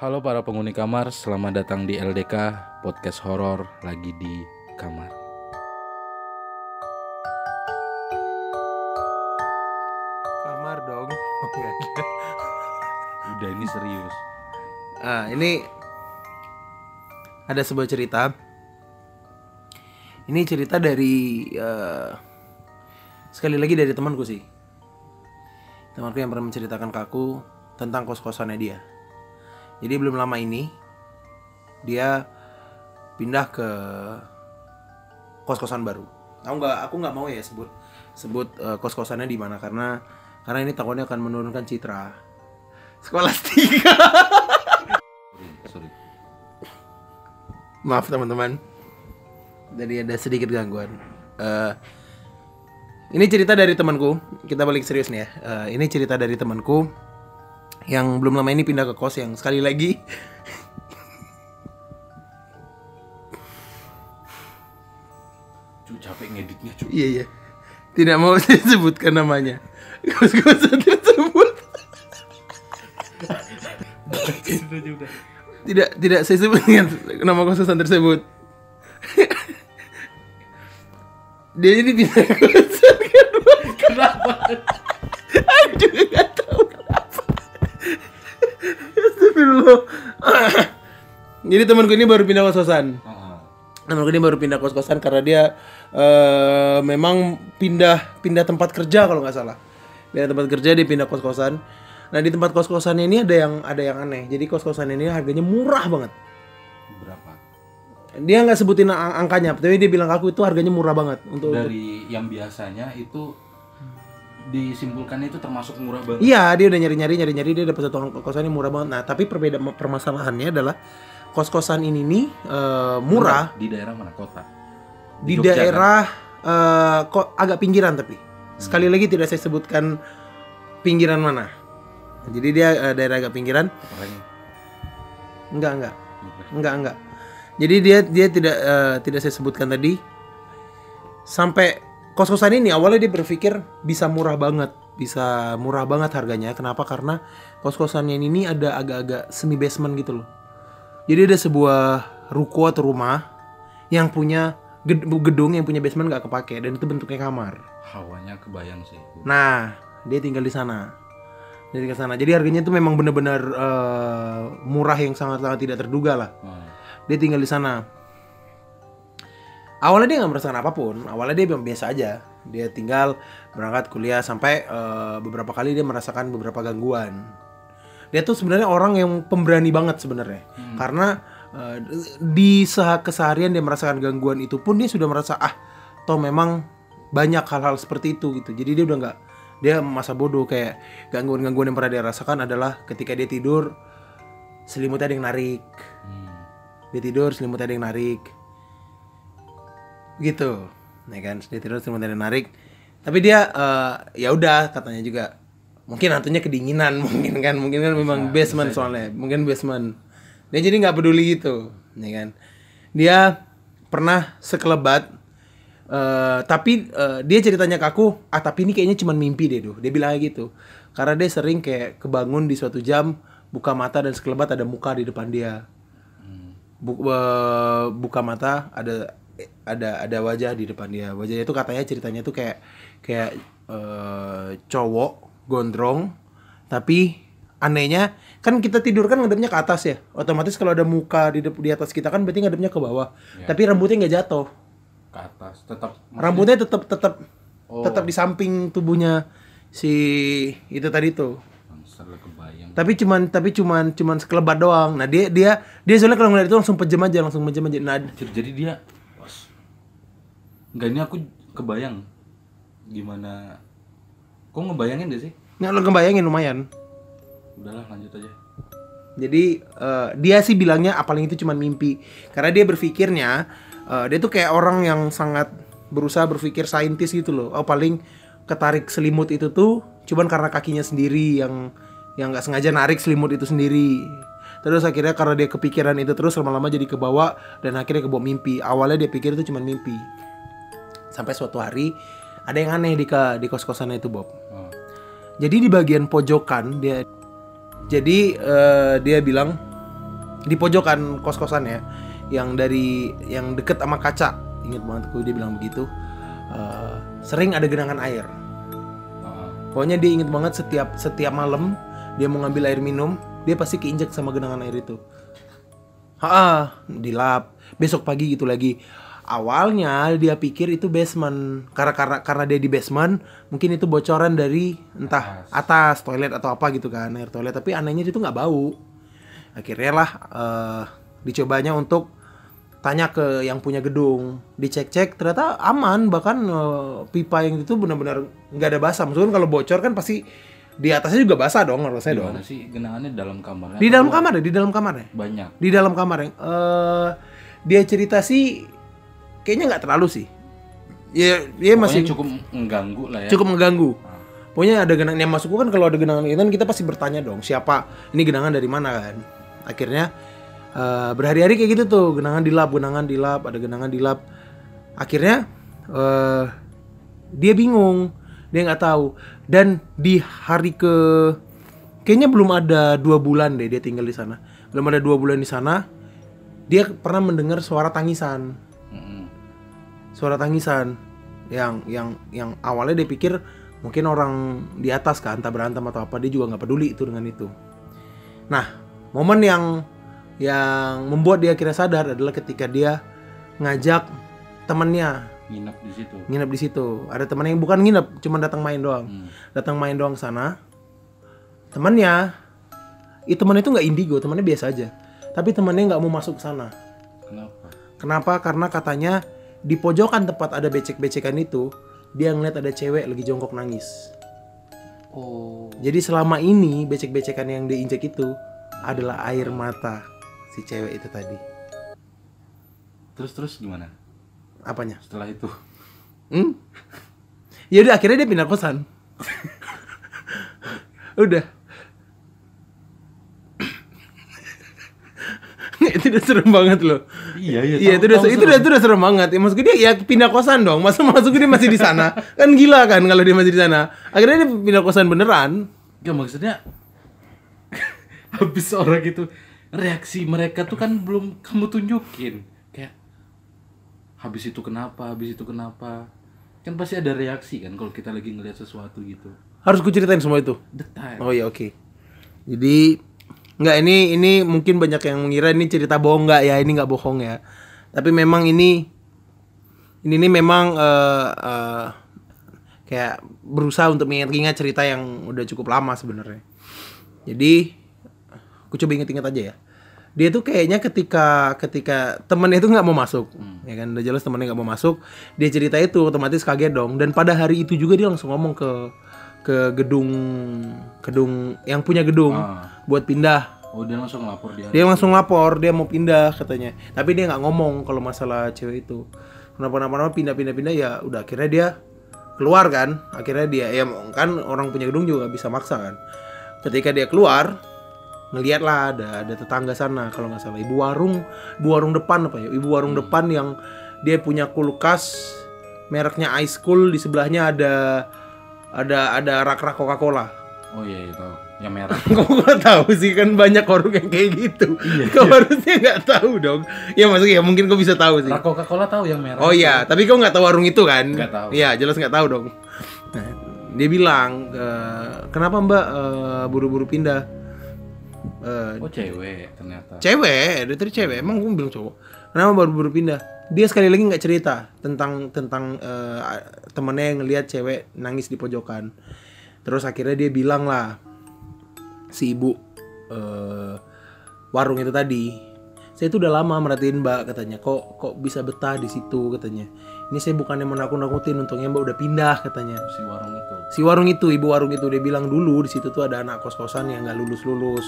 Halo para penghuni kamar, selamat datang di LDK Podcast Horor lagi di kamar. Kamar dong. Oke. Udah ini serius. Ah, ini ada sebuah cerita. Ini cerita dari eh, sekali lagi dari temanku sih. Temanku yang pernah menceritakan ke aku tentang kos-kosannya dia. Jadi belum lama ini dia pindah ke kos-kosan baru. Aku nggak aku nggak mau ya sebut sebut eh, kos-kosannya di mana karena karena ini takutnya akan menurunkan citra sekolah tiga. Sorry, sorry. Maaf teman-teman. Jadi ada sedikit gangguan. Eh, ini cerita dari temanku. Kita balik serius nih ya. Eh, ini cerita dari temanku yang belum lama ini pindah ke kos yang sekali lagi. Cu, capek ngeditnya, cu. iya iya. Tidak mau saya sebutkan namanya. Kos-kosan tersebut. Tidak tidak saya sebutkan nama kos-kosan tersebut. Dia jadi pindah ke kosan kedua. Kenapa? Aduh, Jadi temanku ini baru pindah kos-kosan. Temanku ini baru pindah kos-kosan karena dia eh, memang pindah pindah tempat kerja kalau nggak salah. Pindah tempat kerja dia pindah kos-kosan. Nah di tempat kos-kosannya ini ada yang ada yang aneh. Jadi kos-kosan ini harganya murah banget. berapa? Dia nggak sebutin ang- angkanya, tapi dia bilang ke aku itu harganya murah banget untuk. Dari yang biasanya itu disimpulkannya itu termasuk murah banget. Iya, dia udah nyari-nyari nyari-nyari dia dapat satu kosan yang murah banget. Nah, tapi perbedaan permasalahannya adalah kos-kosan ini nih eh, murah Di daerah mana kota? di Jogja, kan? daerah eh, kok agak pinggiran tapi. Sekali lagi tidak saya sebutkan pinggiran mana. Jadi dia eh, daerah agak pinggiran. Enggak, enggak. Enggak, enggak. Jadi dia dia tidak eh, tidak saya sebutkan tadi. Sampai kos-kosan ini awalnya dia berpikir bisa murah banget, bisa murah banget harganya. Kenapa? Karena kos-kosannya ini ada agak-agak semi basement gitu loh. Jadi ada sebuah ruko atau rumah yang punya ged- gedung yang punya basement nggak kepake dan itu bentuknya kamar. hawanya kebayang sih. Nah, dia tinggal di sana. Dia tinggal di sana. Jadi harganya itu memang benar-benar eh, murah yang sangat-sangat tidak terduga lah. Ah, Dia tinggal di sana. Awalnya dia nggak merasakan apa pun. Awalnya dia memang biasa aja. Dia tinggal berangkat kuliah sampai eh, beberapa kali dia merasakan beberapa gangguan. Dia tuh sebenarnya orang yang pemberani banget sebenarnya. Karena eh, di seha- keseharian dia merasakan gangguan itu pun dia sudah merasa ah, toh memang banyak hal-hal seperti itu gitu. Jadi dia udah nggak dia masa bodoh kayak gangguan-gangguan yang pernah dia rasakan adalah ketika dia tidur selimutnya ada yang narik hmm. dia tidur selimutnya ada yang narik gitu. Ya kan? Dia tidur yang narik. Tapi dia eh, ya udah katanya juga. Mungkin hantunya kedinginan mungkin kan? Mungkin kan memang basement soalnya. Mungkin basement. Dia jadi nggak peduli gitu ya kan? Dia pernah sekelebat eh, tapi eh, dia ceritanya ke aku ah tapi ini kayaknya cuma mimpi deh tuh dia bilang kayak gitu. Karena dia sering kayak kebangun di suatu jam buka mata dan sekelebat ada muka di depan dia. Bu- eh, buka mata ada ada ada wajah di depan dia. Wajahnya itu katanya ceritanya tuh kayak kayak eh, cowok gondrong tapi anehnya kan kita tidur kan ngadepnya ke atas ya? Otomatis kalau ada muka di di atas kita kan berarti ngadepnya ke bawah. Tapi rambutnya nggak jatuh. Ke atas tetap rambutnya tetap tetap Oh. tetap di samping tubuhnya si itu tadi tuh. Kebayang. tapi cuman tapi cuman cuman sekelebat doang. Nah dia dia dia soalnya kalau ngeliat itu langsung pejem aja langsung pejem aja. Nah Jadi, dia. Enggak ini aku kebayang gimana Kok ngebayangin deh sih? nggak lo kebayangin lumayan Udahlah lanjut aja. Jadi eh, dia sih bilangnya paling itu cuma mimpi. Karena dia berpikirnya eh, dia tuh kayak orang yang sangat berusaha berpikir saintis gitu loh. Oh paling ketarik selimut itu tuh cuman karena kakinya sendiri yang yang nggak sengaja narik selimut itu sendiri. Terus akhirnya karena dia kepikiran itu terus lama-lama jadi kebawa dan akhirnya kebawa mimpi. Awalnya dia pikir itu cuma mimpi. Sampai suatu hari ada yang aneh di ka- di kos-kosannya itu Bob. Oh. Jadi di bagian pojokan dia jadi eh, dia bilang di pojokan kos-kosan ya yang dari yang deket sama kaca inget banget gue dia bilang begitu Eh, sering ada genangan air Ah, pokoknya dia inget banget setiap setiap malam dia mau ngambil air minum dia pasti keinjek sama genangan air itu ha dilap besok pagi gitu lagi awalnya dia pikir itu basement. Karena karena karena dia di basement mungkin itu bocoran dari entah atas. toilet atau apa gitu kan air toilet. Tapi anehnya itu nggak bau. Akhirnya lah eh, dicobanya untuk tanya ke yang punya gedung. Dicek-cek ternyata aman. Bahkan eh, pipa yang itu benar-benar nggak ada basah. Maksudnya kalau bocor kan pasti di atasnya juga basah dong harusnya dong Gimana sih genangannya dalam kamarnya? di dalam kamar ya? Di dalam kamar ya Banyak. di dalam kamar yang eh dia cerita sih kayaknya nggak terlalu sih. Ya Pokoknya masih cukup mengganggu lah ya. cukup mengganggu. Pokoknya ada genangan yang masukku kan kalau ada genangan itu kan kita pasti bertanya dong siapa? Ini genangan dari mana kan? Akhirnya eh, berhari-hari kayak gitu tuh genangan dilap genangan dilap ada genangan dilap akhirnya eh dia bingung dia nggak tahu. Dan di hari ke kayaknya belum ada dua bulan deh dia tinggal di sana. Belum ada dua bulan di sana dia pernah mendengar suara tangisan. Suara tangisan yang yang yang awalnya dia pikir mungkin orang di atas kan entah berantem atau apa dia juga nggak peduli itu dengan itu nah momen yang yang membuat dia akhirnya sadar adalah ketika dia ngajak temannya Nginep di situ. nginep di situ ada teman yang bukan nginep cuma datang main doang Hmm. datang main doang sana temannya itu teman itu nggak indigo temannya biasa aja tapi temannya nggak mau masuk ke sana Kenapa? Kenapa? Karena katanya di pojokan tempat ada becek-becekan itu, dia ngeliat ada cewek lagi jongkok nangis. Oh. Jadi selama ini becek-becekan yang diinjek itu adalah air mata si cewek itu tadi. Terus terus gimana? Apanya? Setelah itu. Hmm? Ya udah akhirnya dia pindah kosan. udah. itu udah serem banget loh. Iya iya. Iya itu udah itu udah itu udah serem banget. Ya maksud gue dia ya pindah kosan dong. Masa masuk dia masih di sana? kan gila kan kalau dia masih di sana. Akhirnya dia pindah kosan beneran. Gak maksudnya habis orang itu reaksi mereka tuh kan belum kamu tunjukin kayak habis itu kenapa habis itu kenapa kan pasti ada reaksi kan kalau kita lagi ngeliat sesuatu gitu Harus gue ceritain semua itu. detail Oh ya oke. Jadi nggak ini ini mungkin banyak yang mengira ini cerita bohong nggak ya ini nggak bohong ya. Tapi memang ini ini ini memang eh, eh, kayak berusaha untuk mengingat-ingat cerita yang udah cukup lama sebenarnya. Jadi aku coba inget-inget aja ya. Dia tuh kayaknya ketika ketika temennya itu nggak mau masuk, ya kan udah jelas temennya nggak mau masuk. Dia cerita itu otomatis kaget dong. Dan pada hari itu juga dia langsung ngomong ke ke gedung gedung yang punya gedung Ah. buat pindah. oh dia langsung lapor dia Dia langsung lapor dia mau pindah katanya. Tapi dia nggak ngomong kalau masalah cewek itu. Kenapa kenapa pindah pindah pindah ya udah akhirnya dia keluar kan. Akhirnya dia ya kan orang punya gedung juga bisa maksa kan. Ketika dia keluar ngeliat lah ada ada tetangga sana kalau nggak salah ibu warung ibu warung depan apa ya ibu warung depan yang dia punya kulkas mereknya Ice Cool di sebelahnya ada ada ada rak-rak Coca-Cola oh iya itu yang merah Kok gak tahu sih kan banyak warung yang kayak gitu. Kau harusnya nggak tahu dong. Ya maksudnya ya mungkin kau bisa tahu sih. Rak Coca-Cola tahu yang merah Oh iya, tapi kau nggak tahu warung itu kan? Nggak tahu. Iya, jelas nggak tahu dong. Nah, dia bilang, "Eh, kenapa Mbak eh, buru-buru pindah? Eh, oh cewek ternyata cewek, dia tadi cewek. Emang gue bilang cowok. Kenapa baru-baru pindah? Dia sekali lagi nggak cerita tentang tentang eh, temennya yang ngelihat cewek nangis di pojokan. Terus akhirnya dia bilang lah si ibu eh, warung itu tadi. Saya itu udah lama merhatiin mbak katanya. Kok kok bisa betah di situ katanya. Ini saya bukannya menakut-nakutin, untungnya mbak udah pindah katanya. si warung itu Si warung itu, ibu warung itu dia bilang dulu di situ tuh ada anak kos-kosan yang nggak lulus-lulus.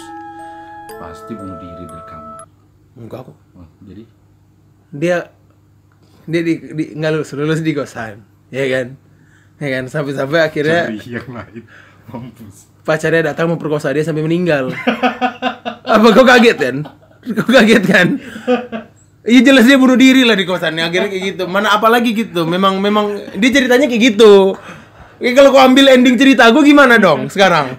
pasti bunuh diri dari kamar Enggak kok. oh, jadi dia dia di, di nggak lulus lulus di kosan ya kan ya kan sampai-sampai akhirnya cari yang lain. Mampus. pacarnya datang memperkosa dia sampai meninggal. Apa kau kaget kan? Kau kaget kan? Iya jelas dia bunuh diri lah di kosannya akhirnya kayak gitu. Mana apalagi gitu? Memang memang dia ceritanya kayak gitu. Ya, kalau kau ambil ending cerita gue gimana dong sekarang?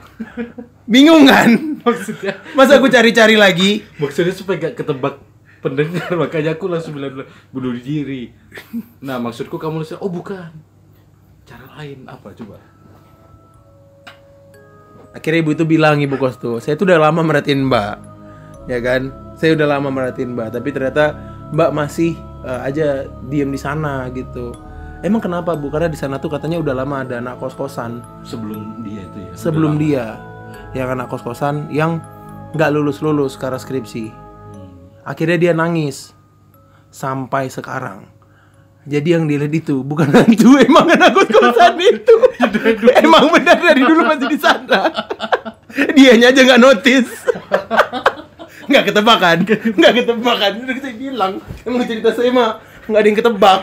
Bingung kan? maksudnya? Masa aku cari-cari lagi? maksudnya supaya gak ketebak pendengar makanya aku langsung bilang bunuh diri. Nah maksudku kamu nulis oh bukan cara lain apa coba Akhirnya ibu itu bilang ibu kos tuh, saya tuh udah lama merhatiin mbak, ya kan? Saya udah lama merhatiin mbak, tapi ternyata mbak masih eh, aja diem di sana gitu. Emang kenapa bu? Karena di sana tuh katanya udah lama ada anak kos kosan sebelum dia itu ya sebelum dia, yang anak kos kosan yang nggak lulus lulus karena skripsi. Akhirnya dia nangis sampai sekarang. Jadi yang dilihat itu bukan hantu, emang anak kos kosan itu. emang benar dari dulu masih di sana. Dianya aja nggak notice. Nggak ketebak kan? Nggak ketebak kan? Udah saya bilang, emang cerita saya mah nggak ada yang ketebak.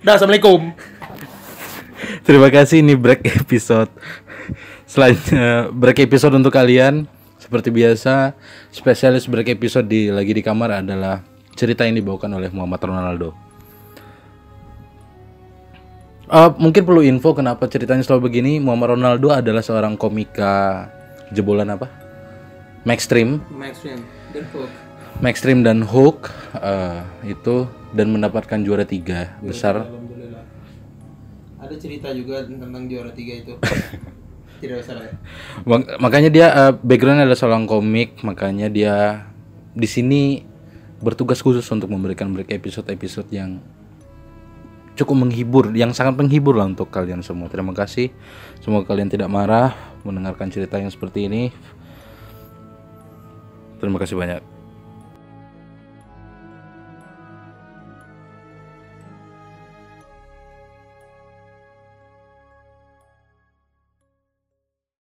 Dah, assalamualaikum. terima kasih ini break episode selanjutnya break episode untuk kalian seperti biasa spesialis break episode di lagi di kamar adalah cerita yang dibawakan oleh Muhammad Ronaldo Eh, mungkin perlu info kenapa ceritanya selalu begini Muhammad Ronaldo adalah seorang komika jebolan apa Maxstream Maxwell, dan Hook. Maxstream dan Hook eh, itu dan mendapatkan juara tiga besar Alhamdulillah. Ada cerita juga tentang juara tiga itu. Tidak usah ya. Mak- makanya dia eh, backgroundnya adalah seorang komik makanya dia di sini bertugas khusus untuk memberikan break episode-episode yang cukup menghibur yang sangat menghibur lah untuk kalian semua. Terima kasih. Semoga kalian tidak marah mendengarkan cerita yang seperti ini. Terima kasih banyak